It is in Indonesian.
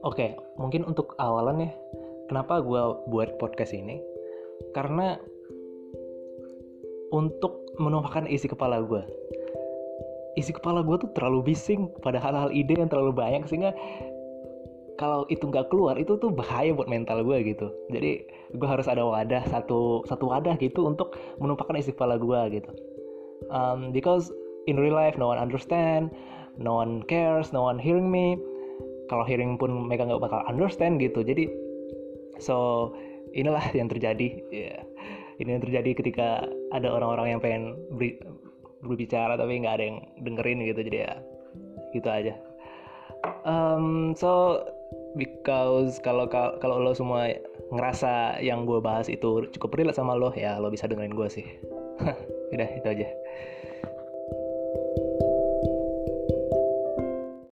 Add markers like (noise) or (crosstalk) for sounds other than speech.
Oke, mungkin untuk awalan ya, kenapa gue buat podcast ini? Karena untuk menumpahkan isi kepala gue. Isi kepala gue tuh terlalu bising pada hal-hal ide yang terlalu banyak sehingga kalau itu nggak keluar itu tuh bahaya buat mental gue gitu. Jadi gue harus ada wadah satu satu wadah gitu untuk menumpahkan isi kepala gue gitu. Um, because in real life no one understand, no one cares, no one hearing me kalau hearing pun mereka nggak bakal understand gitu. Jadi so inilah yang terjadi. Yeah. ini yang terjadi ketika ada orang-orang yang pengen ber, berbicara tapi nggak ada yang dengerin gitu. Jadi ya gitu aja. Um, so because kalau kalau lo semua ngerasa yang gue bahas itu cukup relate sama lo ya lo bisa dengerin gue sih. (laughs) Udah itu aja